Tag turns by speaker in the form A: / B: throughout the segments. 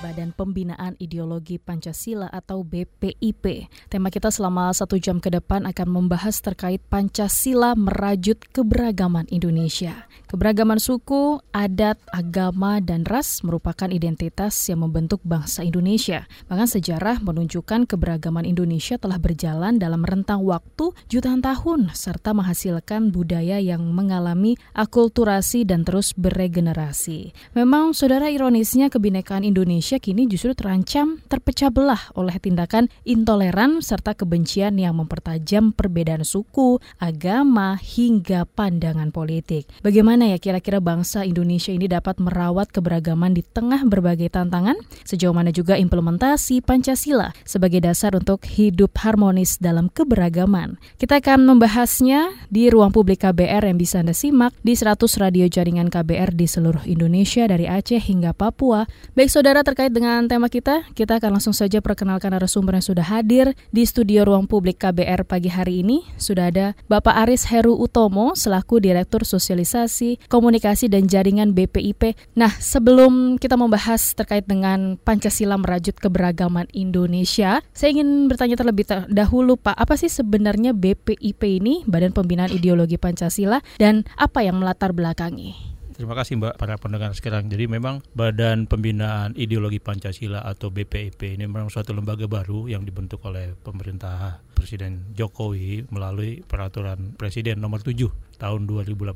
A: Badan Pembinaan Ideologi Pancasila atau BPIP. Tema kita selama satu jam ke depan akan membahas terkait Pancasila merajut keberagaman Indonesia. Keberagaman suku, adat, agama, dan ras merupakan identitas yang membentuk bangsa Indonesia. Bahkan sejarah menunjukkan keberagaman Indonesia telah berjalan dalam rentang waktu jutaan tahun serta menghasilkan budaya yang mengalami akulturasi dan terus beregenerasi. Memang saudara ironisnya kebinekaan Indonesia kini justru terancam terpecah belah oleh tindakan intoleran serta kebencian yang mempertajam perbedaan suku, agama, hingga pandangan politik. Bagaimana ya kira-kira bangsa Indonesia ini dapat merawat keberagaman di tengah berbagai tantangan? Sejauh mana juga implementasi Pancasila sebagai dasar untuk hidup harmonis dalam keberagaman? Kita akan membahasnya di ruang publik KBR yang bisa Anda simak di 100 radio jaringan KBR di seluruh Indonesia dari Aceh hingga Papua. Baik saudara terkait terkait dengan tema kita, kita akan langsung saja perkenalkan narasumber yang sudah hadir di studio Ruang Publik KBR pagi hari ini. Sudah ada Bapak Aris Heru Utomo selaku Direktur Sosialisasi, Komunikasi dan Jaringan BPIP. Nah, sebelum kita membahas terkait dengan Pancasila merajut keberagaman Indonesia, saya ingin bertanya terlebih dahulu Pak, apa sih sebenarnya BPIP ini, Badan Pembinaan Ideologi Pancasila, dan apa yang melatar belakangi?
B: Terima kasih Mbak para pendengar sekarang. Jadi memang Badan Pembinaan Ideologi Pancasila atau BPIP ini memang suatu lembaga baru yang dibentuk oleh pemerintah Presiden Jokowi melalui peraturan Presiden nomor 7 tahun 2018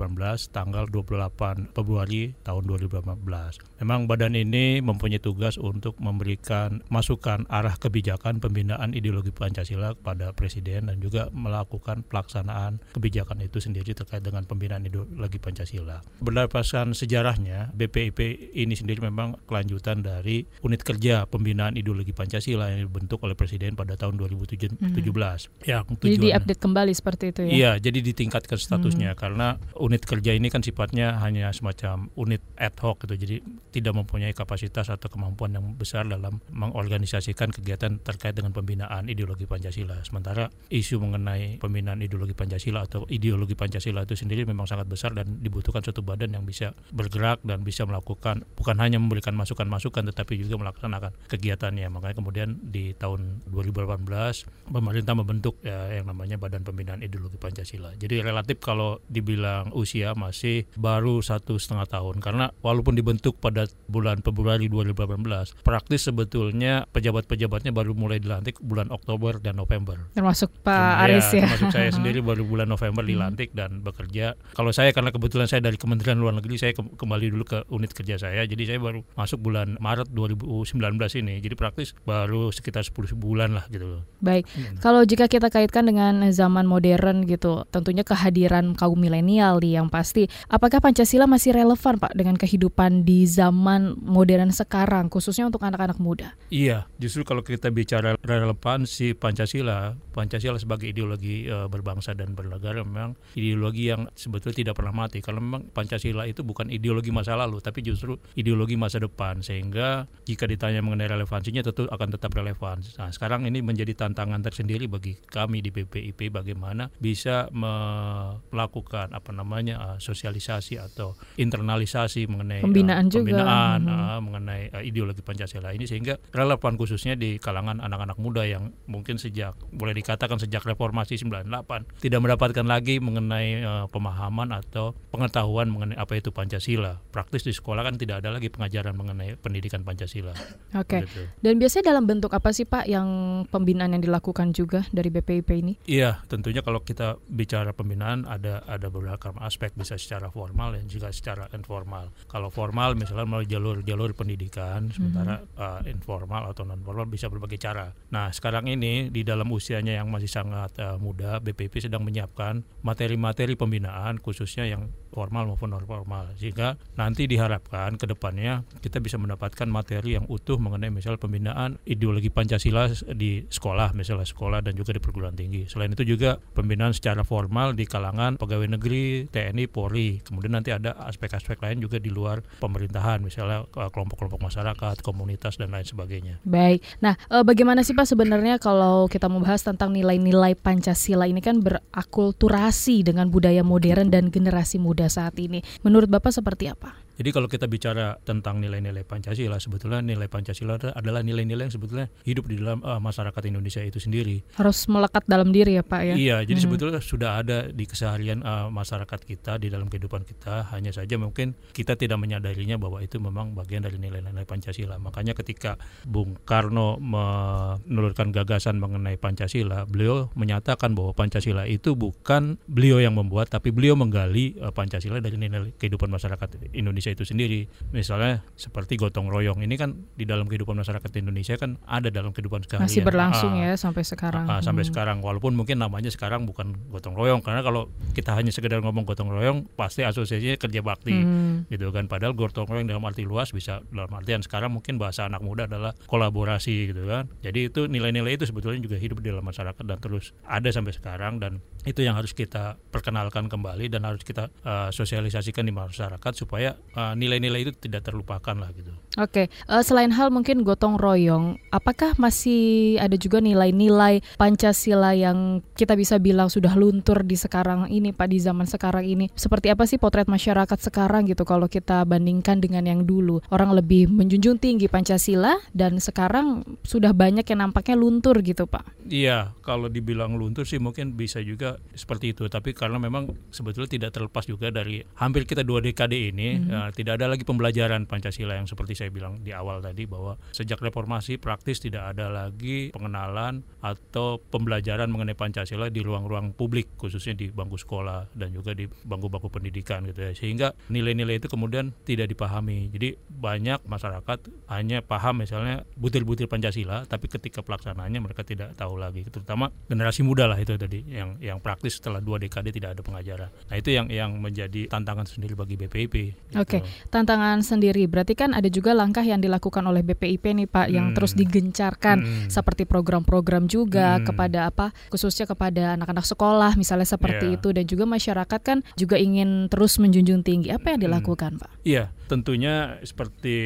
B: tanggal 28 Februari tahun 2018. Memang badan ini mempunyai tugas untuk memberikan masukan arah kebijakan pembinaan ideologi Pancasila kepada Presiden dan juga melakukan pelaksanaan kebijakan itu sendiri terkait dengan pembinaan ideologi Pancasila. Berdasarkan sejarahnya, BPIP ini sendiri memang kelanjutan dari unit kerja pembinaan ideologi Pancasila yang dibentuk oleh Presiden pada tahun 2017. Hmm.
A: Yang tujuan, jadi diupdate kembali seperti itu ya?
B: Iya, jadi ditingkatkan statusnya. Hmm. Karena unit kerja ini kan sifatnya hanya semacam unit ad hoc gitu. Jadi tidak mempunyai kapasitas atau kemampuan yang besar dalam mengorganisasikan kegiatan terkait dengan pembinaan ideologi Pancasila. Sementara isu mengenai pembinaan ideologi Pancasila atau ideologi Pancasila itu sendiri memang sangat besar dan dibutuhkan suatu badan yang bisa bergerak dan bisa melakukan bukan hanya memberikan masukan-masukan tetapi juga melaksanakan kegiatannya. Makanya kemudian di tahun 2018 pemerintah membentuk ya, yang namanya Badan Pembinaan Ideologi Pancasila. Jadi relatif kalau dibilang usia masih baru satu setengah tahun. Karena walaupun dibentuk pada bulan Februari 2018 praktis sebetulnya pejabat-pejabatnya baru mulai dilantik bulan Oktober dan November.
A: Termasuk Pak Aris ya,
B: termasuk saya sendiri baru bulan November hmm. dilantik dan bekerja. Kalau saya karena kebetulan saya dari Kementerian Luar Negeri saya kembali dulu ke unit kerja saya. Jadi saya baru masuk bulan Maret 2019 ini. Jadi praktis baru sekitar 10 bulan lah gitu
A: baik. Hmm. kalau jika kita kaitkan dengan zaman modern gitu tentunya kehadiran kaum milenial nih yang pasti. Apakah Pancasila masih relevan Pak dengan kehidupan di zaman modern sekarang khususnya untuk anak-anak muda?
B: Iya, justru kalau kita bicara relevansi Pancasila, Pancasila sebagai ideologi e, berbangsa dan bernegara memang ideologi yang sebetulnya tidak pernah mati karena memang Pancasila itu bukan ideologi masa lalu tapi justru ideologi masa depan sehingga jika ditanya mengenai relevansinya tentu akan tetap relevan. Nah, sekarang ini menjadi tantangan tersendiri bagi kami di BPIP bagaimana bisa melakukan apa namanya uh, sosialisasi atau internalisasi mengenai
A: pembinaan uh, juga
B: pembinaan hmm. uh, mengenai uh, ideologi Pancasila ini sehingga relevan khususnya di kalangan anak-anak muda yang mungkin sejak boleh dikatakan sejak reformasi 98 tidak mendapatkan lagi mengenai uh, pemahaman atau pengetahuan mengenai apa itu Pancasila. Praktis di sekolah kan tidak ada lagi pengajaran mengenai pendidikan Pancasila.
A: Oke. Okay. Dan biasanya dalam bentuk apa sih Pak yang pembinaan yang dilakukan juga dari BPIP ini?
B: Iya, tentunya kalau kita bicara pembinaan ada ada beberapa aspek bisa secara formal dan juga secara informal. Kalau formal misalnya melalui jalur-jalur pendidikan, sementara mm -hmm. uh, informal atau non formal bisa berbagai cara. Nah sekarang ini di dalam usianya yang masih sangat uh, muda, BPP sedang menyiapkan materi-materi pembinaan khususnya yang formal maupun non formal sehingga nanti diharapkan ke depannya kita bisa mendapatkan materi yang utuh mengenai misal pembinaan ideologi Pancasila di sekolah misalnya sekolah dan juga di perguruan tinggi. Selain itu juga pembinaan secara formal di kalangan pegawai negeri, TNI, Polri. Kemudian nanti ada aspek-aspek lain juga di luar pemerintahan misalnya eh, kelompok-kelompok masyarakat, komunitas dan lain sebagainya.
A: Baik. Nah, eh, bagaimana sih Pak sebenarnya kalau kita membahas tentang nilai-nilai Pancasila ini kan berakulturasi dengan budaya modern dan generasi muda saat ini. Menurut Bapak seperti apa?
B: Jadi kalau kita bicara tentang nilai-nilai Pancasila, sebetulnya nilai Pancasila adalah nilai-nilai yang sebetulnya hidup di dalam uh, masyarakat Indonesia itu sendiri.
A: Harus melekat dalam diri ya Pak ya?
B: Iya, jadi hmm. sebetulnya sudah ada di keseharian uh, masyarakat kita, di dalam kehidupan kita, hanya saja mungkin kita tidak menyadarinya bahwa itu memang bagian dari nilai-nilai Pancasila. Makanya ketika Bung Karno menelurkan gagasan mengenai Pancasila, beliau menyatakan bahwa Pancasila itu bukan beliau yang membuat, tapi beliau menggali uh, Pancasila dari nilai kehidupan masyarakat Indonesia Indonesia itu sendiri. Misalnya seperti gotong royong ini kan di dalam kehidupan masyarakat Indonesia kan ada dalam kehidupan sekarang.
A: Masih berlangsung ah, ya sampai sekarang.
B: Ah, sampai hmm. sekarang walaupun mungkin namanya sekarang bukan gotong royong karena kalau kita hanya sekedar ngomong gotong royong pasti asosiasinya kerja bakti hmm. gitu kan. Padahal gotong royong dalam arti luas bisa dalam artian sekarang mungkin bahasa anak muda adalah kolaborasi gitu kan. Jadi itu nilai-nilai itu sebetulnya juga hidup di dalam masyarakat dan terus ada sampai sekarang dan itu yang harus kita perkenalkan kembali dan harus kita uh, sosialisasikan di masyarakat supaya uh, nilai-nilai itu tidak terlupakan lah gitu.
A: Oke, uh, selain hal mungkin gotong royong, apakah masih ada juga nilai-nilai Pancasila yang kita bisa bilang sudah luntur di sekarang ini Pak di zaman sekarang ini? Seperti apa sih potret masyarakat sekarang gitu kalau kita bandingkan dengan yang dulu? Orang lebih menjunjung tinggi Pancasila dan sekarang sudah banyak yang nampaknya luntur gitu Pak.
B: Iya, kalau dibilang luntur sih mungkin bisa juga seperti itu tapi karena memang sebetulnya tidak terlepas juga dari hampir kita dua dekade ini hmm. uh, tidak ada lagi pembelajaran Pancasila yang seperti saya bilang di awal tadi bahwa sejak reformasi praktis tidak ada lagi pengenalan atau pembelajaran mengenai Pancasila di ruang-ruang publik khususnya di bangku sekolah dan juga di bangku-bangku pendidikan gitu ya sehingga nilai-nilai itu kemudian tidak dipahami jadi banyak masyarakat hanya paham misalnya butir-butir Pancasila tapi ketika pelaksanaannya mereka tidak tahu lagi terutama generasi muda lah itu tadi yang yang praktis setelah dua dekade tidak ada pengajaran. Nah itu yang yang menjadi tantangan sendiri bagi BPIP.
A: Gitu. Oke, tantangan sendiri. Berarti kan ada juga langkah yang dilakukan oleh BPIP nih Pak, hmm. yang terus digencarkan hmm. seperti program-program juga hmm. kepada apa, khususnya kepada anak-anak sekolah misalnya seperti yeah. itu dan juga masyarakat kan juga ingin terus menjunjung tinggi. Apa yang hmm. dilakukan hmm. Pak?
B: Iya, tentunya seperti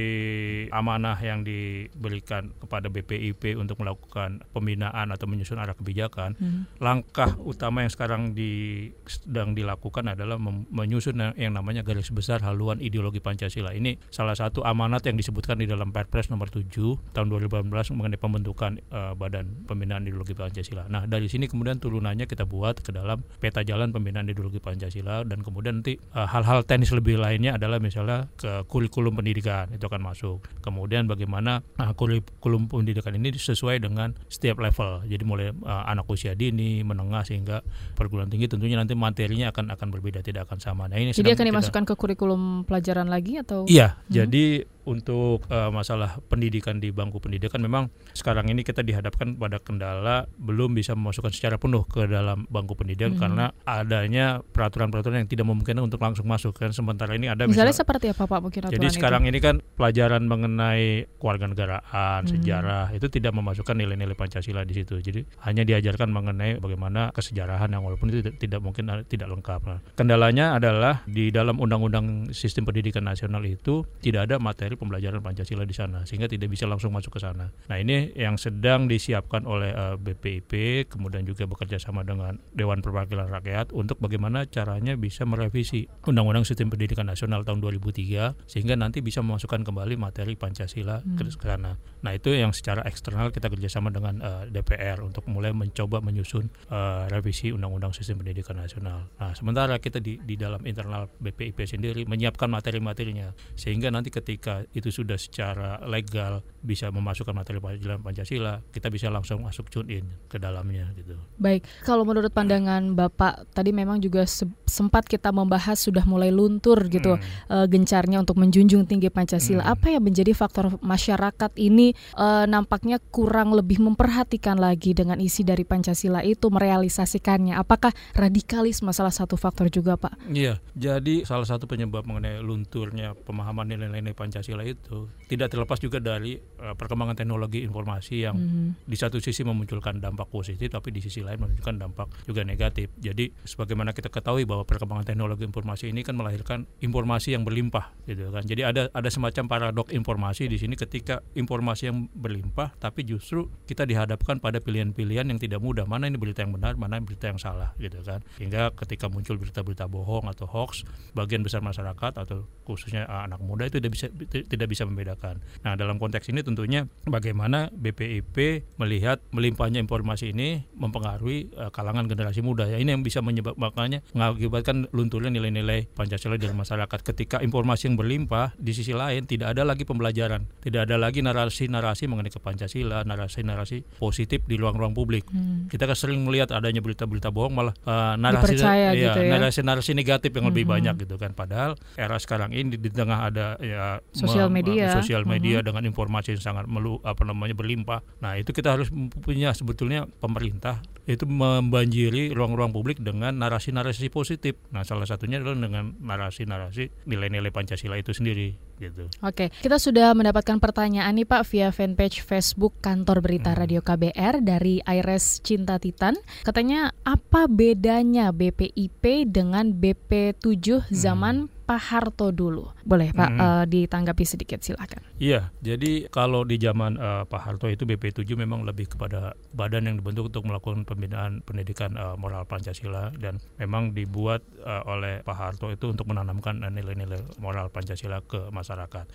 B: amanah yang diberikan kepada BPIP untuk melakukan pembinaan atau menyusun arah kebijakan, hmm. langkah utama yang sekarang di, sedang dilakukan adalah menyusun yang namanya garis besar haluan ideologi Pancasila. Ini salah satu amanat yang disebutkan di dalam Perpres nomor 7 tahun 2018 mengenai pembentukan uh, Badan Pembinaan Ideologi Pancasila. Nah, dari sini kemudian turunannya kita buat ke dalam peta jalan pembinaan ideologi Pancasila dan kemudian nanti uh, hal-hal teknis lebih lainnya adalah misalnya ke kurikulum pendidikan itu akan masuk. Kemudian bagaimana uh, kurikulum pendidikan ini sesuai dengan setiap level. Jadi mulai uh, anak usia dini, menengah sehingga perguruan tinggi tentunya nanti materinya akan akan berbeda tidak akan sama.
A: Nah ini jadi akan dimasukkan kita, ke kurikulum pelajaran lagi atau?
B: Iya, hmm. jadi untuk uh, masalah pendidikan di bangku pendidikan memang sekarang ini kita dihadapkan pada kendala belum bisa memasukkan secara penuh ke dalam bangku pendidikan hmm. karena adanya peraturan-peraturan yang tidak memungkinkan untuk langsung masuk kan sementara ini ada
A: misalnya misal, seperti apa Pak mungkin
B: Jadi sekarang ini kan pelajaran mengenai kewarganegaraan, hmm. sejarah itu tidak memasukkan nilai-nilai Pancasila di situ. Jadi hanya diajarkan mengenai bagaimana kesejarahan yang walaupun itu tidak, tidak mungkin tidak lengkap. Nah, kendalanya adalah di dalam undang-undang sistem pendidikan nasional itu tidak ada materi pembelajaran Pancasila di sana sehingga tidak bisa langsung masuk ke sana. Nah ini yang sedang disiapkan oleh uh, eh, BPIP kemudian juga bekerja sama dengan Dewan Perwakilan Rakyat untuk bagaimana caranya bisa merevisi Undang-Undang Sistem Pendidikan Nasional tahun 2003 sehingga nanti bisa memasukkan kembali materi Pancasila hmm. ke sana. Nah itu yang secara eksternal kita kerjasama dengan uh, eh, DPR untuk mulai mencoba menyusun uh, revisi Undang-Undang Sistem Pendidikan Nasional. Nah sementara kita di, di dalam internal BPIP sendiri menyiapkan materi-materinya sehingga nanti ketika itu sudah secara legal bisa memasukkan materi Pancasila, kita bisa langsung masuk tune in ke dalamnya gitu.
A: Baik, kalau menurut pandangan Bapak tadi memang juga sempat kita membahas sudah mulai luntur gitu hmm. uh, gencarnya untuk menjunjung tinggi Pancasila. Hmm. Apa yang menjadi faktor masyarakat ini uh, nampaknya kurang lebih memperhatikan lagi dengan isi dari Pancasila itu merealisasikannya? Apakah radikalisme salah satu faktor juga, Pak?
B: Iya, jadi salah satu penyebab mengenai lunturnya pemahaman nilai-nilai Pancasila itu tidak terlepas juga dari uh, perkembangan teknologi informasi yang hmm. di satu sisi memunculkan dampak positif tapi di sisi lain memunculkan dampak juga negatif. Jadi sebagaimana kita ketahui bahwa perkembangan teknologi informasi ini kan melahirkan informasi yang berlimpah gitu kan. Jadi ada ada semacam paradok informasi di sini ketika informasi yang berlimpah tapi justru kita dihadapkan pada pilihan-pilihan yang tidak mudah. Mana ini berita yang benar, mana berita yang salah gitu kan. Hingga ketika muncul berita-berita bohong atau hoax, bagian besar masyarakat atau khususnya anak muda itu tidak bisa tidak bisa membedakan. Nah, dalam konteks ini tentunya bagaimana BPIP melihat melimpahnya informasi ini mempengaruhi uh, kalangan generasi muda ya. Ini yang bisa menyebabkannya mengakibatkan lunturnya nilai-nilai Pancasila dalam masyarakat ketika informasi yang berlimpah di sisi lain tidak ada lagi pembelajaran, tidak ada lagi narasi-narasi mengenai ke Pancasila, narasi-narasi positif di ruang-ruang publik. Hmm. Kita kan sering melihat adanya berita-berita bohong malah uh, narasi
A: ya, gitu ya.
B: narasi-narasi negatif yang hmm. lebih banyak gitu kan. Padahal era sekarang ini di tengah ada ya
A: sosial media
B: sosial media uh-huh. dengan informasi yang sangat melu apa namanya berlimpah. Nah, itu kita harus punya sebetulnya pemerintah itu membanjiri ruang-ruang publik dengan narasi-narasi positif. Nah, salah satunya adalah dengan narasi-narasi nilai-nilai Pancasila itu sendiri gitu.
A: Oke, kita sudah mendapatkan pertanyaan nih Pak via fanpage Facebook Kantor Berita hmm. Radio KBR dari Aires Cinta Titan. Katanya apa bedanya BPIP dengan BP7 zaman hmm Pak Harto dulu. Boleh Pak hmm. uh, ditanggapi sedikit silakan.
B: Iya, jadi kalau di zaman uh, Pak Harto itu BP7 memang lebih kepada badan yang dibentuk untuk melakukan pembinaan pendidikan uh, moral Pancasila dan memang dibuat uh, oleh Pak Harto itu untuk menanamkan nilai-nilai uh, moral Pancasila ke masyarakat.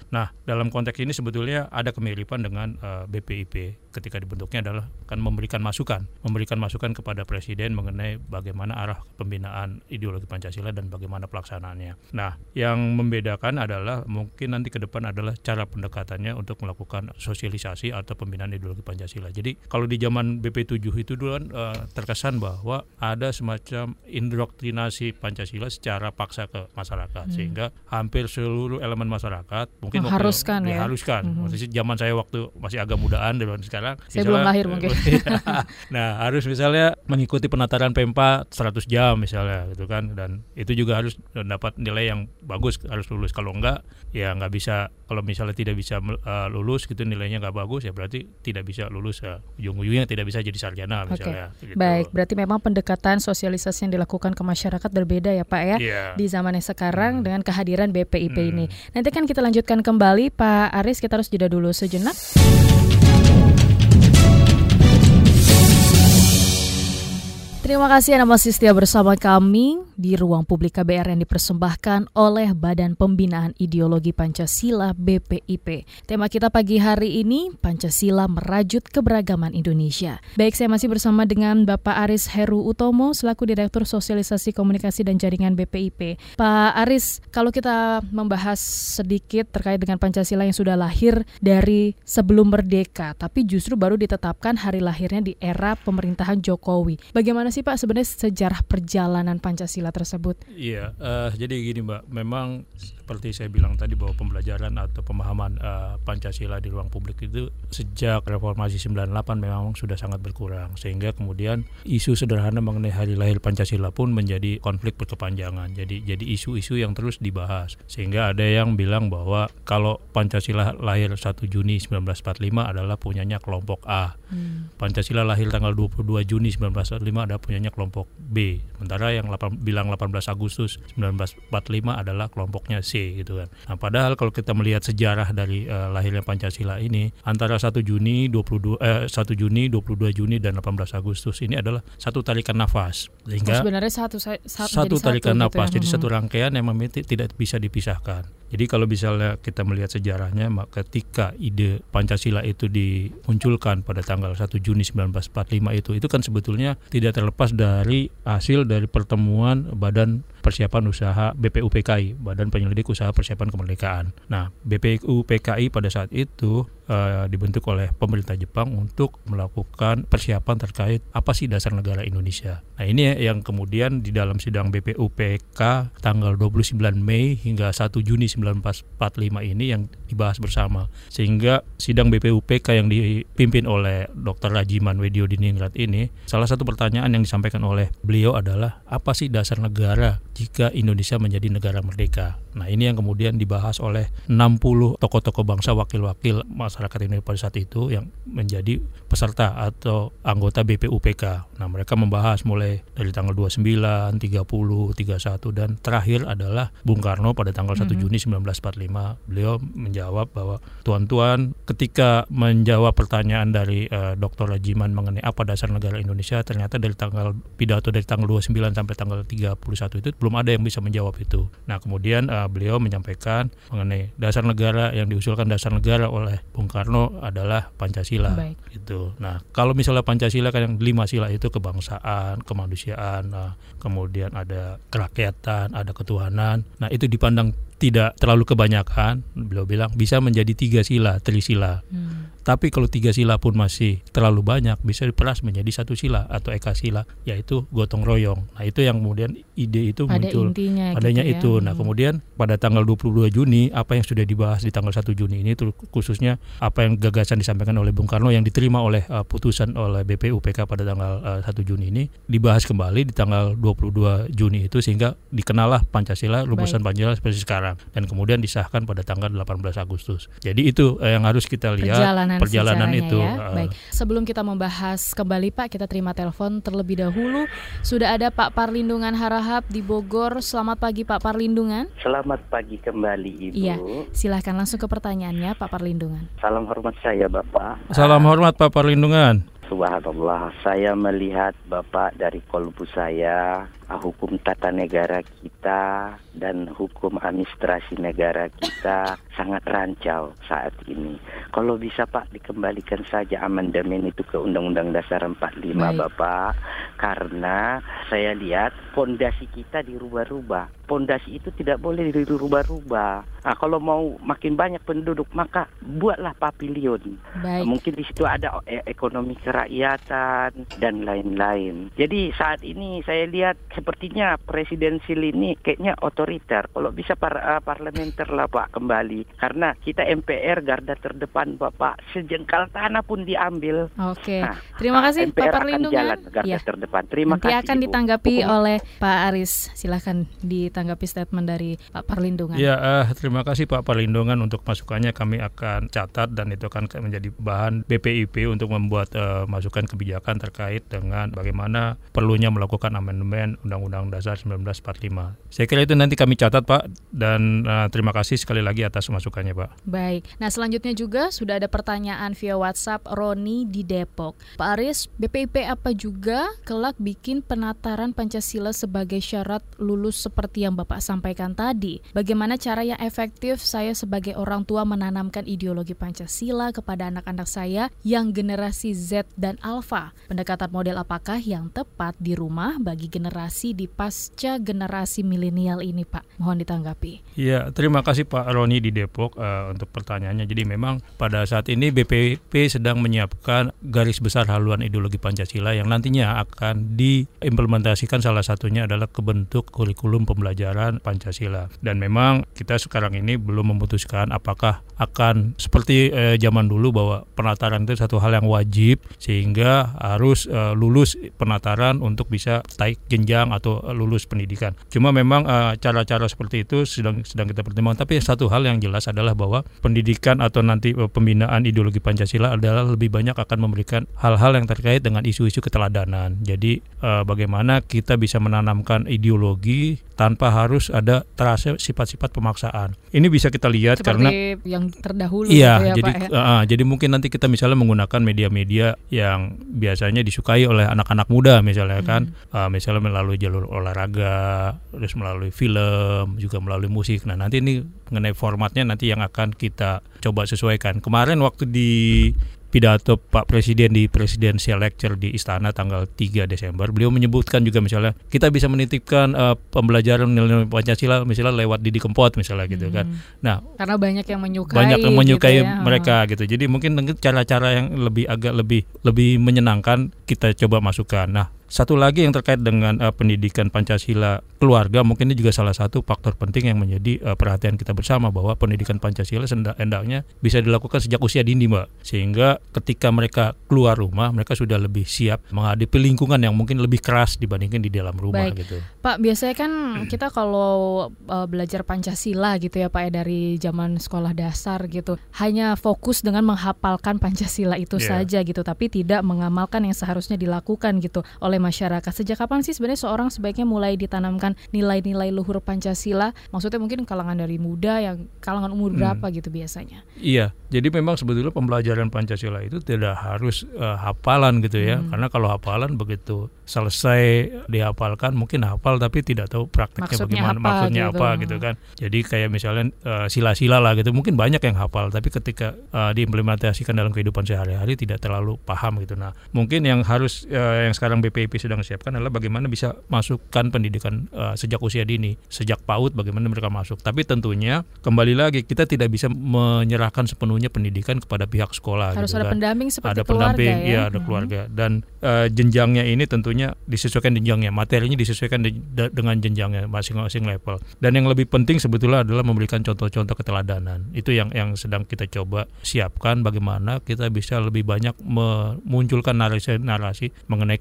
B: Nah, dalam konteks ini sebetulnya ada kemiripan dengan uh, BPIP ketika dibentuknya adalah kan memberikan masukan, memberikan masukan kepada presiden mengenai bagaimana arah pembinaan ideologi Pancasila dan bagaimana pelaksanaannya. Nah, yang membedakan adalah mungkin nanti ke depan adalah cara pendekatannya untuk melakukan sosialisasi atau pembinaan ideologi Pancasila. Jadi kalau di zaman BP7 itu dulu kan uh, terkesan bahwa ada semacam indoktrinasi Pancasila secara paksa ke masyarakat hmm. sehingga hampir seluruh elemen masyarakat mungkin
A: mengharuskan ya.
B: Diharuskan. Hmm. zaman saya waktu masih agak mudaan dan sekarang
A: saya misalnya, belum lahir mungkin.
B: nah, harus misalnya mengikuti penataran PEMPA 100 jam misalnya gitu kan dan itu juga harus dapat nilai yang bagus harus lulus kalau enggak ya nggak bisa kalau misalnya tidak bisa uh, lulus gitu nilainya nggak bagus ya berarti tidak bisa lulus ya ujung-ujungnya tidak bisa jadi sarjana misalnya
A: okay. gitu. baik berarti memang pendekatan sosialisasi yang dilakukan ke masyarakat berbeda ya pak ya yeah. di zaman yang sekarang hmm. dengan kehadiran BPIP hmm. ini nanti kan kita lanjutkan kembali. Pak Aris kita harus jeda dulu sejenak Terima kasih Anda masih setia bersama kami di ruang publik KBR yang dipersembahkan oleh Badan Pembinaan Ideologi Pancasila BPIP. Tema kita pagi hari ini Pancasila merajut keberagaman Indonesia. Baik, saya masih bersama dengan Bapak Aris Heru Utomo selaku Direktur Sosialisasi Komunikasi dan Jaringan BPIP. Pak Aris, kalau kita membahas sedikit terkait dengan Pancasila yang sudah lahir dari sebelum merdeka, tapi justru baru ditetapkan hari lahirnya di era pemerintahan Jokowi. Bagaimana sih Pak sebenarnya sejarah perjalanan Pancasila tersebut?
B: Iya, uh, jadi gini Mbak, memang seperti saya bilang tadi bahwa pembelajaran atau pemahaman uh, Pancasila di ruang publik itu sejak reformasi 98 memang sudah sangat berkurang sehingga kemudian isu sederhana mengenai hari lahir Pancasila pun menjadi konflik berkepanjangan. Jadi jadi isu-isu yang terus dibahas sehingga ada yang bilang bahwa kalau Pancasila lahir 1 Juni 1945 adalah punyanya kelompok A. Hmm. Pancasila lahir tanggal 22 Juni 1945 adalah punyanya kelompok B. Sementara yang 8, bilang 18 Agustus 1945 adalah kelompoknya C gitu kan. Nah, padahal kalau kita melihat sejarah dari uh, lahirnya Pancasila ini antara 1 Juni 22 eh, 1 Juni 22 Juni dan 18 Agustus ini adalah satu tarikan nafas.
A: Sehingga oh, sebenarnya satu satu,
B: satu tarikan satu, nafas. Gitu ya. Jadi satu rangkaian yang memang tidak bisa dipisahkan. Jadi kalau misalnya kita melihat sejarahnya, ketika ide Pancasila itu dimunculkan pada tanggal 1 Juni 1945 itu, itu kan sebetulnya tidak terlepas dari hasil dari pertemuan Badan Persiapan Usaha BPUPKI, Badan Penyelidik Usaha Persiapan Kemerdekaan. Nah, BPUPKI pada saat itu uh, dibentuk oleh pemerintah Jepang untuk melakukan persiapan terkait apa sih dasar negara Indonesia. Nah, ini yang kemudian di dalam sidang BPUPK tanggal 29 Mei hingga 1 Juni 1945 ini yang dibahas bersama. Sehingga sidang BPUPK yang dipimpin oleh Dr. Rajiman Wedio Diningrat ini, salah satu pertanyaan yang disampaikan oleh beliau adalah apa sih dasar negara jika Indonesia menjadi negara merdeka. Nah, ini yang kemudian dibahas oleh 60 tokoh-tokoh bangsa wakil-wakil masyarakat Indonesia pada saat itu yang menjadi peserta atau anggota BPUPK. Nah, mereka membahas mulai dari tanggal 29, 30, 31 dan terakhir adalah Bung Karno pada tanggal 1 mm -hmm. Juni 1945. Beliau menjawab bahwa tuan-tuan ketika menjawab pertanyaan dari uh, Dr. Rajiman mengenai apa dasar negara Indonesia, ternyata dari tanggal pidato dari tanggal 29 sampai tanggal 31 itu belum ada yang bisa menjawab itu. Nah, kemudian uh, beliau menyampaikan mengenai dasar negara yang diusulkan dasar negara oleh Bung Karno adalah Pancasila. Baik. Gitu. Nah, kalau misalnya Pancasila kan yang lima sila itu kebangsaan, kemanusiaan, nah, kemudian ada kerakyatan, ada ketuhanan. Nah, itu dipandang tidak terlalu kebanyakan, beliau bilang bisa menjadi tiga sila, trisila. Hmm. Tapi kalau tiga sila pun masih terlalu banyak, bisa diperas menjadi satu sila atau eka sila, yaitu gotong royong. Nah itu yang kemudian ide itu
A: Pada
B: muncul.
A: Intinya
B: adanya
A: gitu
B: ya. itu. Nah hmm. kemudian pada tanggal 22 Juni, apa yang sudah dibahas di tanggal 1 Juni ini, khususnya apa yang gagasan disampaikan oleh Bung Karno yang diterima oleh uh, putusan oleh BPUPK pada tanggal uh, 1 Juni ini, dibahas kembali di tanggal 22 Juni itu sehingga dikenalah Pancasila, rumusan Pancasila seperti sekarang dan kemudian disahkan pada tanggal 18 Agustus. Jadi itu eh, yang harus kita lihat
A: perjalanan,
B: perjalanan itu.
A: Ya. Uh, Baik. Sebelum kita membahas kembali Pak, kita terima telepon terlebih dahulu. Sudah ada Pak Parlindungan Harahap di Bogor. Selamat pagi Pak Parlindungan.
C: Selamat pagi kembali Ibu.
A: Iya. Silahkan langsung ke pertanyaannya Pak Parlindungan.
C: Salam hormat saya Bapak.
B: Salam hormat Pak Parlindungan.
C: Subhanallah, saya melihat Bapak dari kolbu saya hukum tata negara kita dan hukum administrasi negara kita sangat rancau saat ini. Kalau bisa Pak dikembalikan saja amandemen itu ke Undang-Undang Dasar 45 Baik. Bapak karena saya lihat fondasi kita dirubah-rubah. Fondasi itu tidak boleh dirubah-rubah. Nah, kalau mau makin banyak penduduk maka buatlah pavilion. Baik. Mungkin di situ ada e, ekonomi kerakyatan dan lain-lain. Jadi saat ini saya lihat sepertinya presidensil ini kayaknya otoriter. Kalau bisa par uh, parlementer lah Pak kembali. Karena kita MPR garda terdepan Bapak sejengkal tanah pun diambil.
A: Oke. Nah, Terima kasih MPR Pak Perlindungan.
C: Akan jalan garda ya. terdepan. Terima
A: Nanti
C: kasih.
A: akan Ibu. ditanggapi Hukum. oleh Pak Aris. Silahkan ditanggapi statement dari Pak Perlindungan.
B: Ya, uh, terima kasih Pak Perlindungan untuk masukannya. Kami akan catat dan itu akan menjadi bahan BPIP untuk membuat uh, masukan kebijakan terkait dengan bagaimana perlunya melakukan amandemen Undang-Undang Dasar 1945. Saya kira itu nanti kami catat Pak dan uh, terima kasih sekali lagi atas masukannya Pak.
A: Baik. Nah selanjutnya juga sudah ada pertanyaan via WhatsApp Roni di Depok. Pak Aris, BPIP apa juga kelak bikin penataran Pancasila sebagai syarat lulus seperti yang Bapak sampaikan tadi? Bagaimana cara yang efektif saya sebagai orang tua menanamkan ideologi Pancasila kepada anak-anak saya yang generasi Z dan Alpha? Pendekatan model apakah yang tepat di rumah bagi generasi di pasca generasi milenial ini, Pak? Mohon ditanggapi.
B: Iya, terima kasih Pak Roni di Depok uh, untuk pertanyaannya. Jadi memang pada saat ini BPP sedang menyiapkan garis besar haluan ideologi Pancasila yang nantinya akan diimplementasikan salah satunya adalah kebentuk kurikulum pembelajaran Pancasila. Dan memang kita sekarang ini belum memutuskan apakah akan seperti eh, zaman dulu bahwa penataran itu satu hal yang wajib sehingga harus eh, lulus penataran untuk bisa naik jenjang atau lulus pendidikan. Cuma memang uh, cara-cara seperti itu sedang sedang kita pertimbangkan. Tapi satu hal yang jelas adalah bahwa pendidikan atau nanti uh, pembinaan ideologi Pancasila adalah lebih banyak akan memberikan hal-hal yang terkait dengan isu-isu keteladanan. Jadi uh, bagaimana kita bisa menanamkan ideologi tanpa harus ada terasa sifat-sifat pemaksaan. Ini bisa kita lihat
A: Seperti
B: karena
A: yang terdahulu.
B: Iya, gitu ya, jadi Pak, ya? uh, jadi mungkin nanti kita misalnya menggunakan media-media yang biasanya disukai oleh anak-anak muda misalnya kan, hmm. kan, uh, misalnya melalui jalur olahraga, terus melalui film, juga melalui musik. Nah nanti ini mengenai formatnya nanti yang akan kita coba sesuaikan. Kemarin waktu di pidato Pak Presiden di Presidential Lecture di Istana tanggal 3 Desember, beliau menyebutkan juga misalnya kita bisa menitipkan uh, pembelajaran nilai Pancasila misalnya lewat Didi Kempot misalnya gitu kan.
A: hmm. kan. Nah, karena banyak yang menyukai
B: banyak yang menyukai gitu ya. mereka gitu. Jadi mungkin cara-cara yang lebih agak lebih lebih menyenangkan kita coba masukkan. Nah, satu lagi yang terkait dengan uh, pendidikan Pancasila keluarga mungkin ini juga salah satu faktor penting yang menjadi uh, perhatian kita bersama bahwa pendidikan Pancasila hendaknya bisa dilakukan sejak usia dini mbak sehingga ketika mereka keluar rumah mereka sudah lebih siap menghadapi lingkungan yang mungkin lebih keras dibandingkan di dalam rumah
A: Baik.
B: gitu.
A: Pak biasanya kan kita kalau uh, belajar Pancasila gitu ya Pak ya dari zaman sekolah dasar gitu hanya fokus dengan menghafalkan Pancasila itu
B: Yeah.
A: saja gitu tapi tidak mengamalkan yang seharusnya dilakukan gitu oleh masyarakat. Sejak kapan sih sebenarnya seorang sebaiknya mulai ditanamkan nilai-nilai luhur Pancasila? Maksudnya mungkin kalangan dari muda yang kalangan umur
B: Hmm.
A: berapa gitu biasanya?
B: Iya, jadi memang sebetulnya pembelajaran Pancasila itu tidak harus eh, hafalan gitu ya,
A: Hmm.
B: karena kalau hafalan begitu selesai dihafalkan mungkin hafal tapi tidak tahu prakteknya
A: Maksudnya
B: bagaimana,
A: apa
B: maksudnya
A: gitu.
B: apa gitu kan. Jadi kayak misalnya eh, sila-sila lah gitu, mungkin banyak yang hafal tapi ketika eh, diimplementasikan dalam kehidupan sehari-hari tidak terlalu paham gitu. Nah, mungkin yang harus eh, yang sekarang BPIP sedang siapkan adalah bagaimana bisa masukkan pendidikan eh, sejak usia dini, sejak PAUD bagaimana mereka masuk. Tapi tentunya kembali lagi kita tidak bisa menyerahkan sepenuhnya pendidikan kepada pihak sekolah
A: Harus
B: gitu
A: ada
B: kan.
A: pendamping seperti
B: ada
A: keluarga
B: pendamping,
A: ya.
B: iya ada
A: Mhm.
B: keluarga dan eh, jenjangnya ini tentunya disesuaikan jenjangnya, materinya disesuaikan de- de- dengan jenjangnya masing-masing level. Dan yang lebih penting sebetulnya adalah memberikan contoh-contoh keteladanan. Itu yang yang sedang kita coba siapkan bagaimana kita bisa lebih banyak memunculkan narasi-narasi mengenai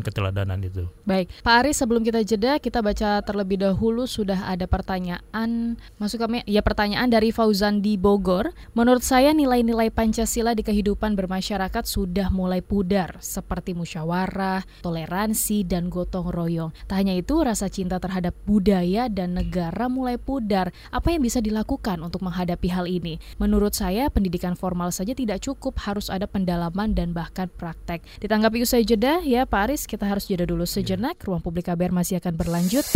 B: keteladanan-keteladanan itu.
A: Baik, Pak Aris sebelum kita jeda kita baca terlebih dahulu sudah ada pertanyaan masuk kami ya pertanyaan dari Fauzan di Bogor. Menurut saya nilai-nilai Pancasila di kehidupan bermasyarakat sudah mulai pudar seperti musyawarah, toleransi dan gotong royong. Tak hanya itu, rasa cinta terhadap budaya dan negara mulai pudar. Apa yang bisa dilakukan untuk menghadapi hal ini? Menurut saya pendidikan formal saja tidak cukup, harus ada pendalaman dan bahkan praktek. Ditanggapi usai jeda ya Pak Aris, kita harus jeda dulu sejenak. Ruang Publik KBR masih akan berlanjut.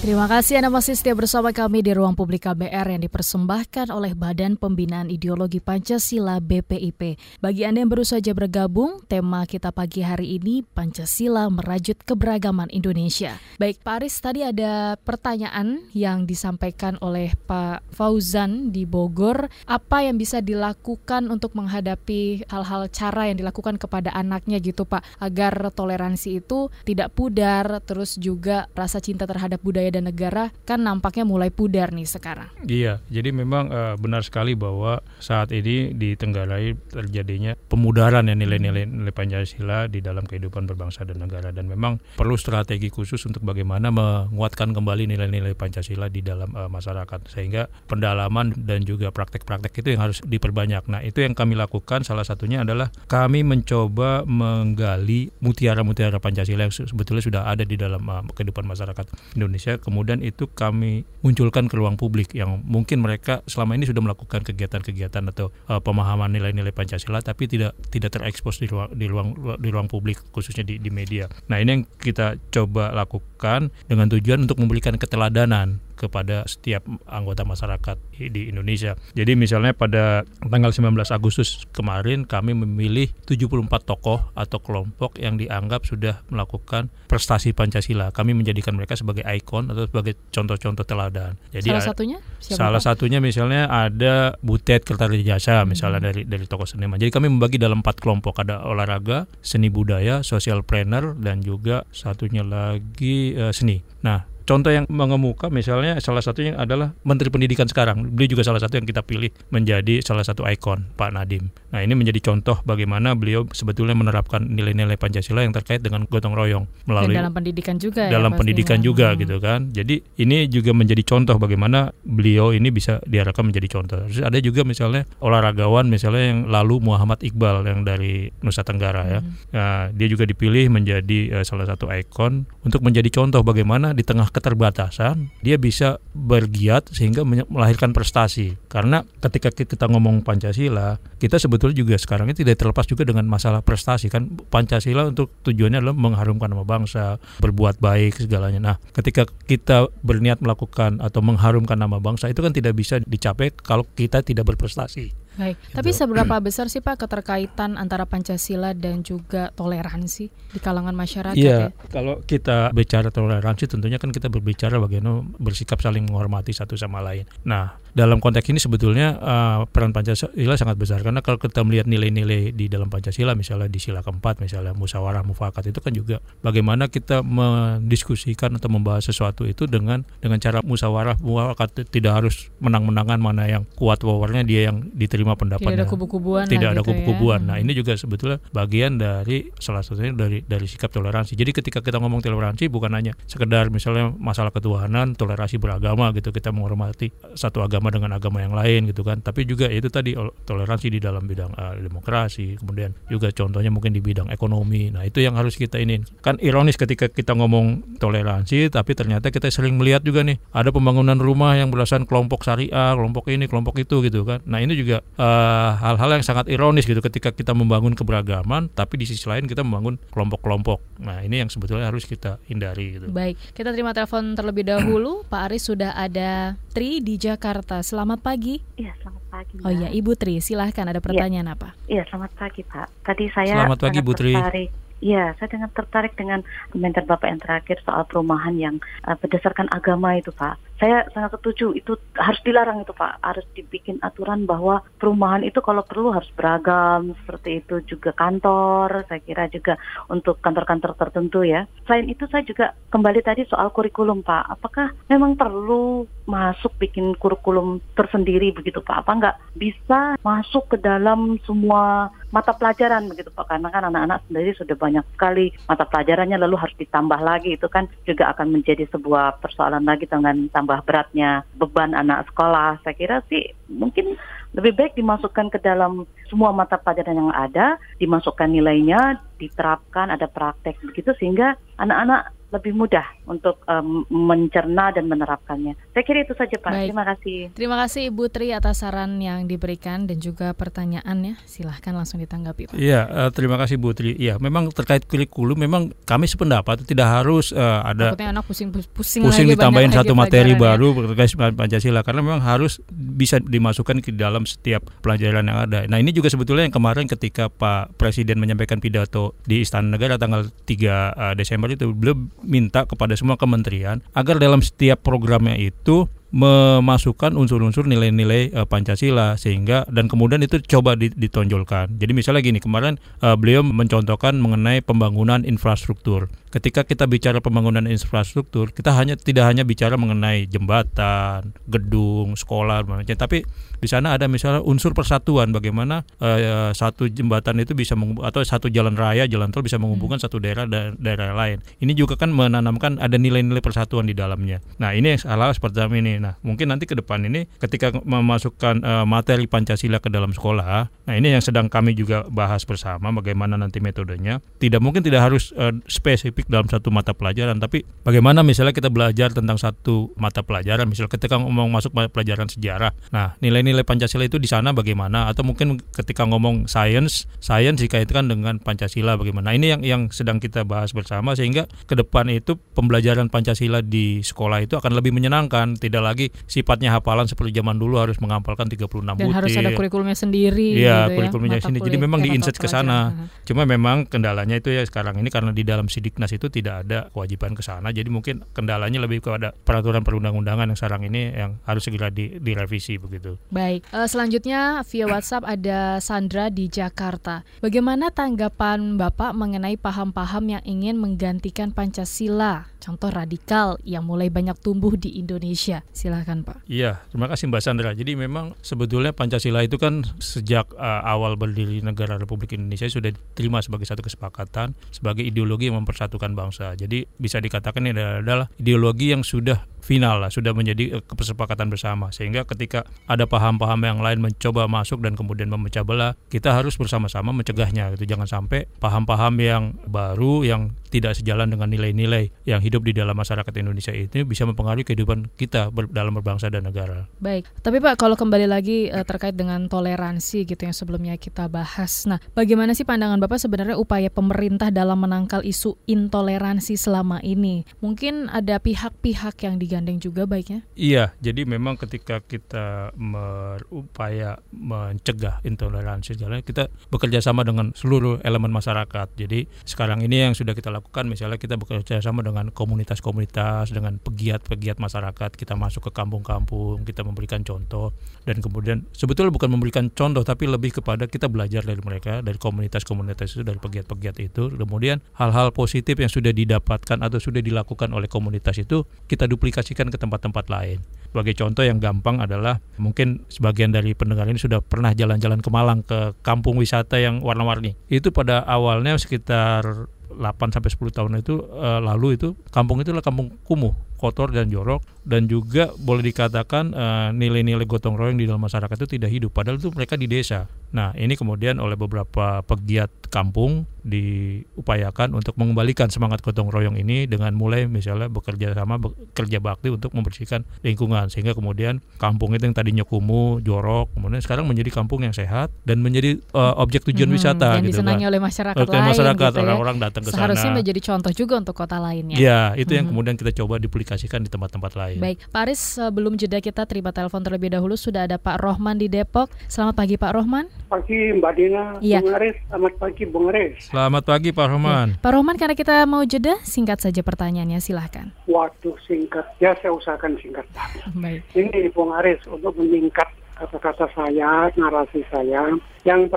A: Terima kasih Anda masih setia bersama kami di Ruang Publik KBR yang dipersembahkan oleh Badan Pembinaan Ideologi Pancasila BPIP. Bagi Anda yang baru saja bergabung, tema kita pagi hari ini Pancasila merajut keberagaman Indonesia. Baik Pak Aris, tadi ada pertanyaan yang disampaikan oleh Pak Fauzan di Bogor. Apa yang bisa dilakukan untuk menghadapi hal-hal cara yang dilakukan kepada anaknya gitu Pak, agar toleransi itu tidak pudar, terus juga rasa cinta terhadap budaya dan negara kan nampaknya mulai pudar nih sekarang.
B: Iya, jadi memang eh, benar sekali bahwa saat ini di Tenggarai terjadinya pemudaran ya nilai-nilai nilai Pancasila di dalam kehidupan berbangsa dan negara dan memang perlu strategi khusus untuk bagaimana menguatkan kembali nilai-nilai Pancasila di dalam eh, masyarakat sehingga pendalaman dan juga praktek-praktek itu yang harus diperbanyak. Nah, itu yang kami lakukan salah satunya adalah kami mencoba menggali mutiara-mutiara Pancasila yang se- sebetulnya sudah ada di dalam eh, kehidupan masyarakat Indonesia kemudian itu kami munculkan ke ruang publik yang mungkin mereka selama ini sudah melakukan kegiatan-kegiatan atau uh, pemahaman nilai-nilai Pancasila tapi tidak tidak terekspos di ruang di ruang di ruang publik khususnya di, di media. Nah, ini yang kita coba lakukan dengan tujuan untuk memberikan keteladanan kepada setiap anggota masyarakat di Indonesia. Jadi misalnya pada tanggal 19 Agustus kemarin kami memilih 74 tokoh atau kelompok yang dianggap sudah melakukan prestasi Pancasila. Kami menjadikan mereka sebagai ikon atau sebagai contoh-contoh teladan. Jadi
A: Salah satunya siapa?
B: Salah satunya misalnya ada Butet Kertajasa
A: Hmm.
B: misalnya dari dari tokoh seniman. Jadi kami membagi dalam empat kelompok ada olahraga, seni budaya, social planner dan juga satunya lagi eh, seni. Nah contoh yang mengemuka misalnya salah satunya adalah Menteri Pendidikan sekarang. Beliau juga salah satu yang kita pilih menjadi salah satu ikon Pak Nadim. Nah ini menjadi contoh bagaimana beliau sebetulnya menerapkan nilai-nilai Pancasila yang terkait dengan gotong royong
A: Dan
B: melalui
A: dalam pendidikan juga ya
B: dalam
A: pastinya.
B: pendidikan juga
A: Hmm.
B: gitu kan. Jadi ini juga menjadi contoh bagaimana beliau ini bisa diharapkan menjadi contoh. Terus ada juga misalnya olahragawan misalnya yang lalu Muhammad Iqbal yang dari Nusa Tenggara ya.
A: Hmm.
B: Nah, dia juga dipilih menjadi eh, salah satu ikon untuk menjadi contoh bagaimana di tengah keterbatasan dia bisa bergiat sehingga melahirkan prestasi. Karena ketika kita ngomong Pancasila, kita sebetulnya juga sekarang ini tidak terlepas juga dengan masalah prestasi kan. Pancasila untuk tujuannya adalah mengharumkan nama bangsa, berbuat baik segalanya. Nah, ketika kita berniat melakukan atau mengharumkan nama bangsa itu kan tidak bisa dicapai kalau kita tidak berprestasi.
A: Baik, gitu. tapi seberapa besar sih Pak keterkaitan antara Pancasila dan juga toleransi di kalangan masyarakat?
B: Iya, ya? kalau kita bicara toleransi tentunya kan kita berbicara bagaimana bersikap saling menghormati satu sama lain. Nah, dalam konteks ini sebetulnya uh, peran Pancasila sangat besar karena kalau kita melihat nilai-nilai di dalam Pancasila misalnya di sila keempat misalnya musyawarah mufakat itu kan juga bagaimana kita mendiskusikan atau membahas sesuatu itu dengan dengan cara musyawarah mufakat tidak harus menang-menangan mana yang kuat powernya dia yang diterima pendapatnya.
A: Tidak ada kubu-kubuan.
B: Tidak ada
A: gitu
B: kubu-kubuan.
A: Ya.
B: Nah, ini juga sebetulnya bagian dari salah satunya dari dari sikap toleransi. Jadi ketika kita ngomong toleransi bukan hanya sekedar misalnya masalah ketuhanan, toleransi beragama gitu kita menghormati satu agama agama dengan agama yang lain gitu kan. Tapi juga itu tadi toleransi di dalam bidang uh, demokrasi kemudian juga contohnya mungkin di bidang ekonomi. Nah itu yang harus kita ini. Kan ironis ketika kita ngomong toleransi tapi ternyata kita sering melihat juga nih ada pembangunan rumah yang berdasarkan kelompok syariah kelompok ini kelompok itu gitu kan. Nah ini juga eh, hal-hal uh, yang sangat ironis gitu ketika kita membangun keberagaman tapi di sisi lain kita membangun kelompok-kelompok. Nah ini yang sebetulnya harus kita hindari gitu.
A: Baik kita terima telepon terlebih dahulu. Pak Aris sudah ada Tri di Jakarta Jakarta. Selamat pagi.
D: Iya, selamat pagi.
A: Oh iya, Ibu Tri, silahkan ada iya. pertanyaan
D: ya.
A: apa?
D: Iya, selamat pagi Pak. Tadi saya
B: Selamat pagi Bu Tri.
D: Tertarik Iya, saya dengan tertarik dengan komentar Bapak yang terakhir soal perumahan yang uh, berdasarkan agama itu, Pak. Saya sangat setuju itu harus dilarang itu, Pak. Harus dibikin aturan bahwa perumahan itu kalau perlu harus beragam, seperti itu juga kantor, saya kira juga untuk kantor-kantor tertentu ya. Selain itu saya juga kembali tadi soal kurikulum, Pak. Apakah memang perlu masuk bikin kurikulum tersendiri begitu, Pak? Apa enggak bisa masuk ke dalam semua mata pelajaran begitu, Pak? Karena kan anak-anak sendiri sudah banyak sekali mata pelajarannya lalu harus ditambah lagi itu kan juga akan menjadi sebuah persoalan lagi dengan tambah beratnya beban anak sekolah. Saya kira sih mungkin lebih baik dimasukkan ke dalam semua mata pelajaran yang ada, dimasukkan nilainya, diterapkan ada praktek begitu sehingga anak-anak lebih mudah untuk um, mencerna dan menerapkannya. Saya kira itu saja Pak. Baik. Terima kasih.
A: Terima kasih Ibu Tri atas saran yang diberikan dan juga pertanyaannya. Silahkan langsung ditanggapi Pak.
B: Iya, uh, terima kasih Bu Tri. Iya, memang terkait kurikulum memang kami sependapat tidak harus uh, ada
A: Takutnya anak pusing pusing,
B: pusing lagi, ditambahin satu materi ya. baru terkait Pancasila karena memang harus bisa dimasukkan ke dalam setiap pelajaran yang ada. Nah, ini juga sebetulnya yang kemarin ketika Pak Presiden menyampaikan pidato di Istana Negara tanggal 3 uh, eh, Desember itu belum minta kepada semua kementerian agar dalam setiap programnya itu memasukkan unsur-unsur nilai-nilai uh, Pancasila sehingga dan kemudian itu coba ditonjolkan. Jadi misalnya gini kemarin uh, beliau mencontohkan mengenai pembangunan infrastruktur. Ketika kita bicara pembangunan infrastruktur, kita hanya tidak hanya bicara mengenai jembatan, gedung, sekolah, macam tapi di sana ada misalnya unsur persatuan bagaimana uh, satu jembatan itu bisa atau satu jalan raya jalan tol bisa menghubungkan hmm. satu daerah dan daerah lain ini juga kan menanamkan ada nilai-nilai persatuan di dalamnya nah ini yang salah seperti ini nah mungkin nanti ke depan ini ketika memasukkan uh, materi Pancasila ke dalam sekolah nah ini yang sedang kami juga bahas bersama bagaimana nanti metodenya. Tidak mungkin tidak harus uh, spesifik dalam satu mata pelajaran tapi bagaimana misalnya kita belajar tentang satu mata pelajaran misalnya ketika ngomong masuk pelajaran sejarah nah nilai nilai Pancasila itu di sana bagaimana? Atau mungkin ketika ngomong sains sains dikaitkan dengan Pancasila bagaimana? Ini yang yang sedang kita bahas bersama sehingga ke depan itu pembelajaran Pancasila di sekolah itu akan lebih menyenangkan tidak lagi sifatnya hafalan seperti zaman dulu harus menghafalkan 36
A: Dan butir. harus ada kurikulumnya sendiri
B: iya gitu ya, kurikulumnya sendiri. Jadi memang di insert ke sana. Cuma memang kendalanya itu ya sekarang ini karena di dalam Sidiknas itu tidak ada kewajiban ke sana. Jadi mungkin kendalanya lebih kepada peraturan perundang-undangan yang sekarang ini yang harus segera di, direvisi begitu.
A: Baik, uh, selanjutnya via WhatsApp ada Sandra di Jakarta. Bagaimana tanggapan Bapak mengenai paham-paham yang ingin menggantikan Pancasila? Contoh radikal yang mulai banyak tumbuh di Indonesia. Silahkan Pak.
B: Iya, terima kasih Mbak Sandra. Jadi memang sebetulnya Pancasila itu kan sejak uh, awal berdiri negara Republik Indonesia sudah diterima sebagai satu kesepakatan, sebagai ideologi yang mempersatukan bangsa. Jadi bisa dikatakan ini adalah ideologi yang sudah final lah, sudah menjadi uh, kesepakatan bersama. Sehingga ketika ada paham-paham yang lain mencoba masuk dan kemudian memecah belah, kita harus bersama-sama mencegahnya. Gitu. Jangan sampai paham-paham yang baru yang tidak sejalan dengan nilai-nilai yang hidup di dalam masyarakat Indonesia itu bisa mempengaruhi kehidupan kita dalam berbangsa dan negara.
A: Baik, tapi Pak kalau kembali lagi uh, terkait dengan toleransi gitu yang sebelumnya kita bahas. Nah, bagaimana sih pandangan Bapak sebenarnya upaya pemerintah dalam menangkal isu intoleransi selama ini? Mungkin ada pihak-pihak yang diganti digandeng juga baiknya?
B: Iya, jadi memang ketika kita berupaya mencegah intoleransi segala kita bekerja sama dengan seluruh elemen masyarakat. Jadi sekarang ini yang sudah kita lakukan misalnya kita bekerja sama dengan komunitas-komunitas, dengan pegiat-pegiat masyarakat, kita masuk ke kampung-kampung, kita memberikan contoh dan kemudian sebetulnya bukan memberikan contoh tapi lebih kepada kita belajar dari mereka, dari komunitas-komunitas itu, dari pegiat-pegiat itu. Kemudian hal-hal positif yang sudah didapatkan atau sudah dilakukan oleh komunitas itu kita duplikasikan ke tempat-tempat lain. Sebagai contoh yang gampang adalah mungkin sebagian dari pendengar ini sudah pernah jalan-jalan ke Malang ke kampung wisata yang warna-warni. Itu pada awalnya sekitar 8 sampai 10 tahun itu uh, lalu itu kampung itu adalah kampung kumuh, kotor dan jorok dan juga boleh dikatakan uh, nilai-nilai gotong royong di dalam masyarakat itu tidak hidup padahal itu mereka di desa. Nah, ini kemudian oleh beberapa pegiat kampung diupayakan untuk mengembalikan semangat gotong royong ini dengan mulai misalnya bekerja sama bekerja bakti untuk membersihkan lingkungan sehingga kemudian kampung itu yang tadinya kumuh, jorok, kemudian sekarang menjadi kampung yang sehat dan menjadi uh, objek tujuan hmm, wisata
A: yang
B: gitu
A: disenangi
B: kan.
A: oleh masyarakat
B: oleh
A: lain
B: masyarakat
A: gitu ya.
B: orang-orang ya. datang ke
A: Seharusnya
B: sana.
A: menjadi contoh juga untuk kota lainnya.
B: Ya, itu yang
A: Hmm.
B: kemudian kita coba duplikasikan di tempat-tempat lain.
A: Baik, Pak Aris sebelum jeda kita terima telepon terlebih dahulu sudah ada Pak Rohman di Depok. Selamat pagi Pak Rohman.
E: pagi Mbak Dina,
A: Iya.
E: Bung Aris, selamat pagi Bung Aris.
B: Selamat pagi Pak Rohman.
A: Pak Rohman karena kita mau jeda, singkat saja pertanyaannya silahkan.
E: Waktu singkat, ya saya usahakan singkat.
A: Baik.
E: Ini Bung Aris untuk menyingkat kata-kata saya, narasi saya. Yang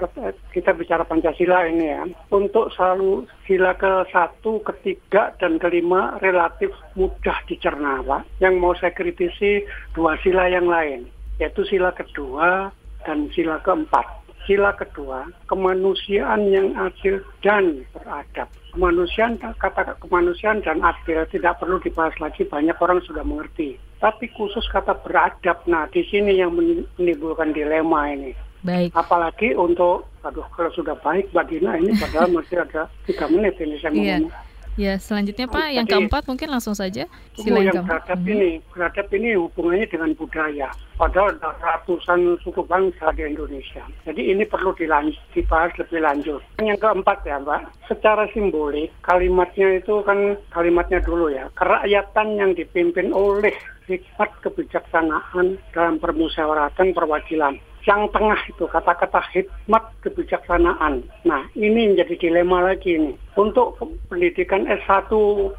E: kita bicara Pancasila ini ya, untuk selalu sila ke satu, ketiga, dan kelima relatif mudah dicerna Pak. Yang mau saya kritisi dua sila yang lain, yaitu sila kedua dan sila keempat. Sila kedua, kemanusiaan yang adil dan beradab. Kemanusiaan, kata kemanusiaan dan adil tidak perlu dibahas lagi, banyak orang sudah mengerti. Tapi khusus kata beradab, nah di sini yang menimbulkan dilema ini.
A: Baik.
E: Apalagi untuk, aduh kalau sudah baik Mbak Dina ini padahal masih ada tiga menit ini saya mau
A: Iya.
E: ngomong.
A: Ya, selanjutnya Pak, yang
E: Jadi-
A: keempat mungkin langsung saja.
E: Tunggu
A: Sila
E: yang beradab
A: Mhm.
E: ini, beradab ini hubungannya dengan budaya. Padahal ada ratusan suku bangsa di Indonesia. Jadi ini perlu dilanjut, dibahas lebih lanjut. Yang keempat ya Mbak, secara simbolik kalimatnya itu kan kalimatnya dulu ya. Kerakyatan yang dipimpin oleh hikmat kebijaksanaan dalam permusyawaratan perwakilan. Yang tengah itu kata-kata hikmat kebijaksanaan. Nah ini menjadi dilema lagi nih. Untuk pendidikan S1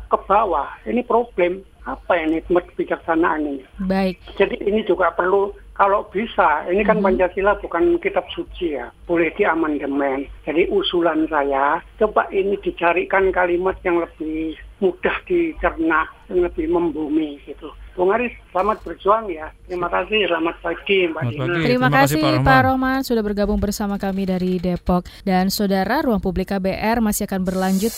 E: ke bawah, ini problem. Apa ini hikmat kebijaksanaan ini?
A: Baik.
E: Jadi ini juga perlu kalau bisa, ini kan Pancasila bukan kitab suci ya, boleh diamandemen. Jadi usulan saya, coba ini dicarikan kalimat yang lebih mudah dicerna, yang lebih membumi gitu. Bung Aris, selamat berjuang ya. Terima kasih, selamat pagi Mbak
B: Selamat
E: Dina.
B: pagi.
A: Terima
B: Terima kasih, Pak
A: Pak
B: Rohman.
A: Rohman sudah bergabung bersama kami dari Depok. Dan saudara, ruang publik KBR masih akan berlanjut.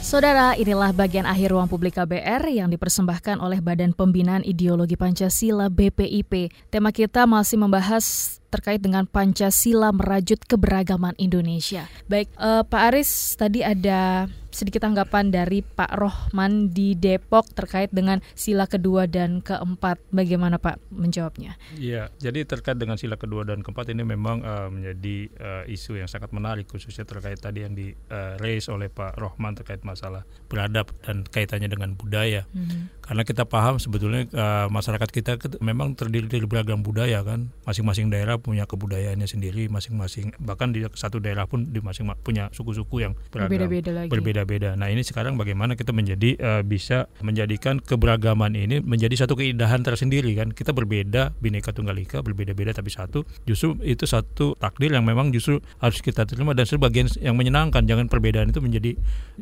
A: Saudara, inilah bagian akhir ruang publik KBR yang dipersembahkan oleh Badan Pembinaan Ideologi Pancasila BPIP. Tema kita masih membahas terkait dengan Pancasila merajut keberagaman Indonesia. Baik, eh, Pak Aris, tadi ada sedikit tanggapan dari Pak Rohman di Depok terkait dengan sila kedua dan keempat. Bagaimana Pak menjawabnya?
B: Iya, jadi terkait dengan sila kedua dan keempat ini memang eh, menjadi eh, isu yang sangat menarik khususnya terkait tadi yang di eh, raise oleh Pak Rohman terkait masalah beradab dan kaitannya dengan budaya. Karena kita paham sebetulnya eh, masyarakat kita memang terdiri dari beragam budaya kan. Masing-masing daerah punya kebudayaannya sendiri, masing-masing bahkan di satu daerah pun di masing punya suku-suku yang. Berbeda-beda. Nah, ini sekarang bagaimana kita menjadi eh, bisa menjadikan keberagaman ini menjadi satu keindahan tersendiri kan. Kita berbeda, bineka tunggal ika, berbeda-beda tapi satu. Justru itu satu takdir yang memang justru harus kita terima dan sebagian yang menyenangkan. Jangan perbedaan itu menjadi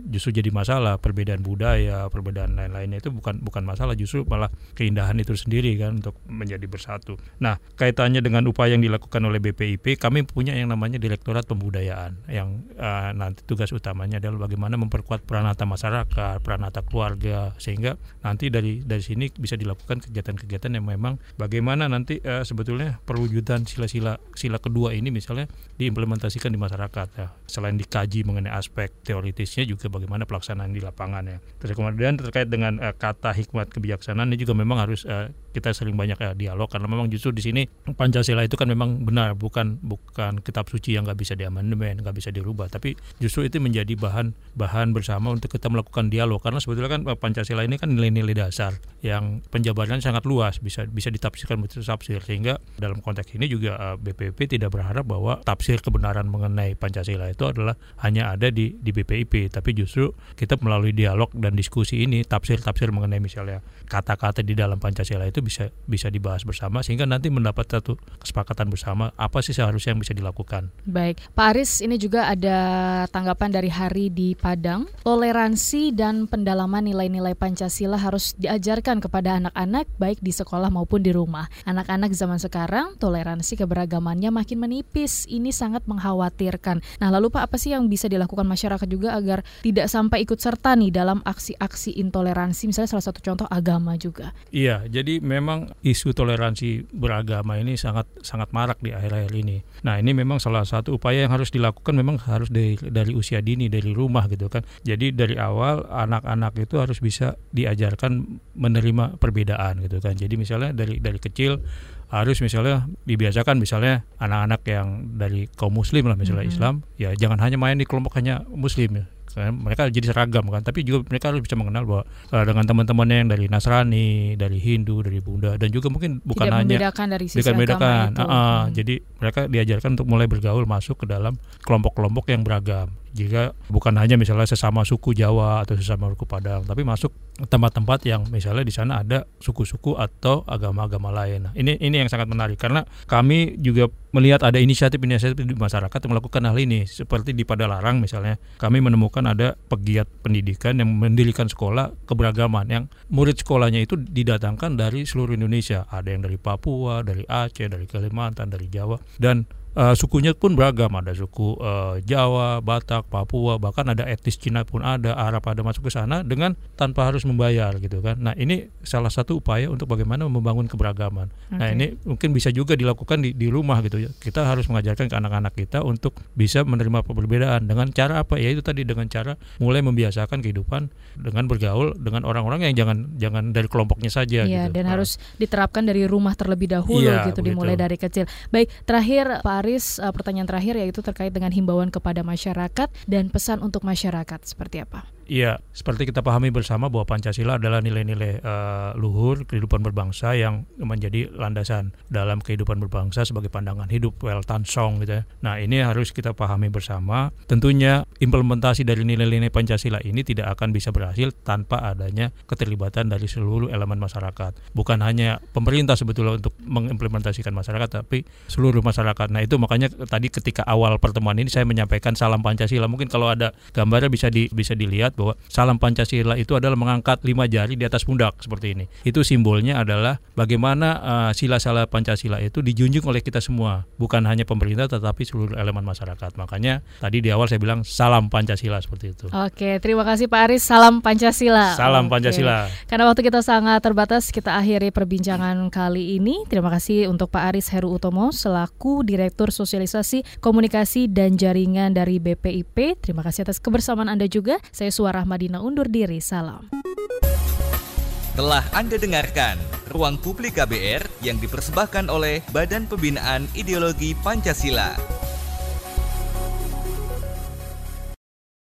B: justru jadi masalah. Perbedaan budaya, perbedaan lain-lainnya itu bukan bukan masalah, justru malah keindahan itu sendiri kan untuk menjadi bersatu. Nah, kaitannya dengan upaya yang dilakukan oleh BPIP, kami punya yang namanya Direktorat Pembudayaan yang eh, nanti tugas utamanya adalah bagaimana memperkuat peranata masyarakat, peranata keluarga sehingga nanti dari dari sini bisa dilakukan kegiatan-kegiatan yang memang bagaimana nanti eh, sebetulnya perwujudan sila-sila sila kedua ini misalnya diimplementasikan di masyarakat ya. Selain dikaji mengenai aspek teoritisnya juga bagaimana pelaksanaan di lapangan ya. Terus kemudian terkait dengan eh, kata hikmat kebijaksanaan ini juga memang harus eh, kita sering banyak ya dialog karena memang justru di sini Pancasila itu kan memang benar bukan bukan kitab suci yang nggak bisa diamandemen, nggak bisa dirubah, tapi justru itu menjadi bahan bahan bersama untuk kita melakukan dialog karena sebetulnya kan Pancasila ini kan nilai-nilai dasar yang penjabarannya sangat luas bisa bisa ditafsirkan betul tafsir sehingga dalam konteks ini juga BPIP tidak berharap bahwa tafsir kebenaran mengenai Pancasila itu adalah hanya ada di di BPIP tapi justru kita melalui dialog dan diskusi ini tafsir-tafsir mengenai misalnya kata-kata di dalam Pancasila itu bisa bisa dibahas bersama sehingga nanti mendapat satu kesepakatan bersama apa sih seharusnya yang bisa dilakukan.
A: Baik, Pak Aris ini juga ada tanggapan dari Hari di Padang. Toleransi dan pendalaman nilai-nilai Pancasila harus diajarkan kepada anak-anak baik di sekolah maupun di rumah. Anak-anak zaman sekarang toleransi keberagamannya makin menipis. Ini sangat mengkhawatirkan. Nah, lalu Pak apa sih yang bisa dilakukan masyarakat juga agar tidak sampai ikut serta nih dalam aksi-aksi intoleransi misalnya salah satu contoh agama juga.
B: Iya, jadi memang isu toleransi beragama ini sangat sangat marak di akhir-akhir ini. Nah, ini memang salah satu upaya yang harus dilakukan memang harus dari dari usia dini dari rumah gitu kan. Jadi dari awal anak-anak itu harus bisa diajarkan menerima perbedaan gitu kan. Jadi misalnya dari dari kecil harus misalnya dibiasakan misalnya anak-anak yang dari kaum muslim lah misalnya mm -hmm. Islam ya jangan hanya main di kelompok hanya muslim ya kan mereka jadi seragam kan tapi juga mereka harus bisa mengenal bahwa uh, dengan teman-temannya yang dari Nasrani dari Hindu dari Buddha dan juga mungkin bukan
A: Tidak
B: hanya
A: membedakan dari sisi agama
B: membedakan
A: itu.
B: uh, uh,
A: Hmm.
B: jadi mereka diajarkan untuk mulai bergaul masuk ke dalam kelompok-kelompok yang beragam. Jika bukan hanya misalnya sesama suku Jawa atau sesama suku Padang tapi masuk tempat-tempat yang misalnya di sana ada suku-suku atau agama-agama lain. Nah, ini ini yang sangat menarik karena kami juga melihat ada inisiatif-inisiatif di masyarakat yang melakukan hal ini. Seperti di Padalarang misalnya kami menemukan ada pegiat pendidikan yang mendirikan sekolah keberagaman yang murid sekolahnya itu didatangkan dari seluruh Indonesia. Ada yang dari Papua dari Aceh dari Kalimantan dari Jawa dan uh, sukunya pun beragam ada suku uh, Jawa Batak Papua bahkan ada etnis Cina pun ada Arab ada masuk ke sana dengan tanpa harus membayar gitu kan nah ini salah satu upaya untuk bagaimana membangun keberagaman nah
A: Oke.
B: ini mungkin bisa juga dilakukan di, di rumah gitu ya kita harus mengajarkan ke anak-anak kita untuk bisa menerima perbedaan dengan cara apa ya itu tadi dengan cara mulai membiasakan kehidupan dengan bergaul dengan orang-orang yang jangan jangan dari kelompoknya saja
A: Iya,
B: gitu.
A: dan
B: Nah,
A: harus diterapkan dari rumah terlebih dahulu
B: Iya,
A: gitu,
B: begitu.
A: dimulai dari kecil. Baik, terakhir Pak Aris, eh, pertanyaan terakhir yaitu terkait dengan himbauan kepada masyarakat dan pesan untuk masyarakat seperti apa?
B: Iya, seperti kita pahami bersama bahwa Pancasila adalah nilai-nilai eh, luhur kehidupan berbangsa yang menjadi landasan dalam kehidupan berbangsa sebagai pandangan hidup well song gitu ya. Nah, ini harus kita pahami bersama. Tentunya implementasi dari nilai-nilai Pancasila ini tidak akan bisa berhasil tanpa adanya keterlibatan dari seluruh elemen masyarakat. Bukan hanya pemerintah sebetulnya untuk mengimplementasikan masyarakat, tapi seluruh masyarakat. Nah, itu makanya tadi ketika awal pertemuan ini saya menyampaikan salam Pancasila. Mungkin kalau ada gambarnya bisa di, bisa dilihat bahwa salam Pancasila itu adalah mengangkat lima jari di atas pundak seperti ini. Itu simbolnya adalah bagaimana uh, sila-sila Pancasila itu dijunjung oleh kita semua, bukan hanya pemerintah tetapi seluruh elemen masyarakat. Makanya tadi di awal saya bilang salam Pancasila seperti itu.
A: Oke, terima kasih Pak Aris. Salam Pancasila.
B: Salam
A: Oke.
B: Pancasila.
A: Karena waktu kita sangat terbatas, kita akhiri perbincangan kali ini. Terima kasih untuk Pak Aris Heru Utomo selaku Direktur Sosialisasi Komunikasi dan Jaringan dari BPIP. Terima kasih atas kebersamaan Anda juga. Saya Suara Madina undur diri. Salam.
F: Telah Anda dengarkan Ruang Publik KBR yang dipersembahkan oleh Badan Pembinaan Ideologi Pancasila.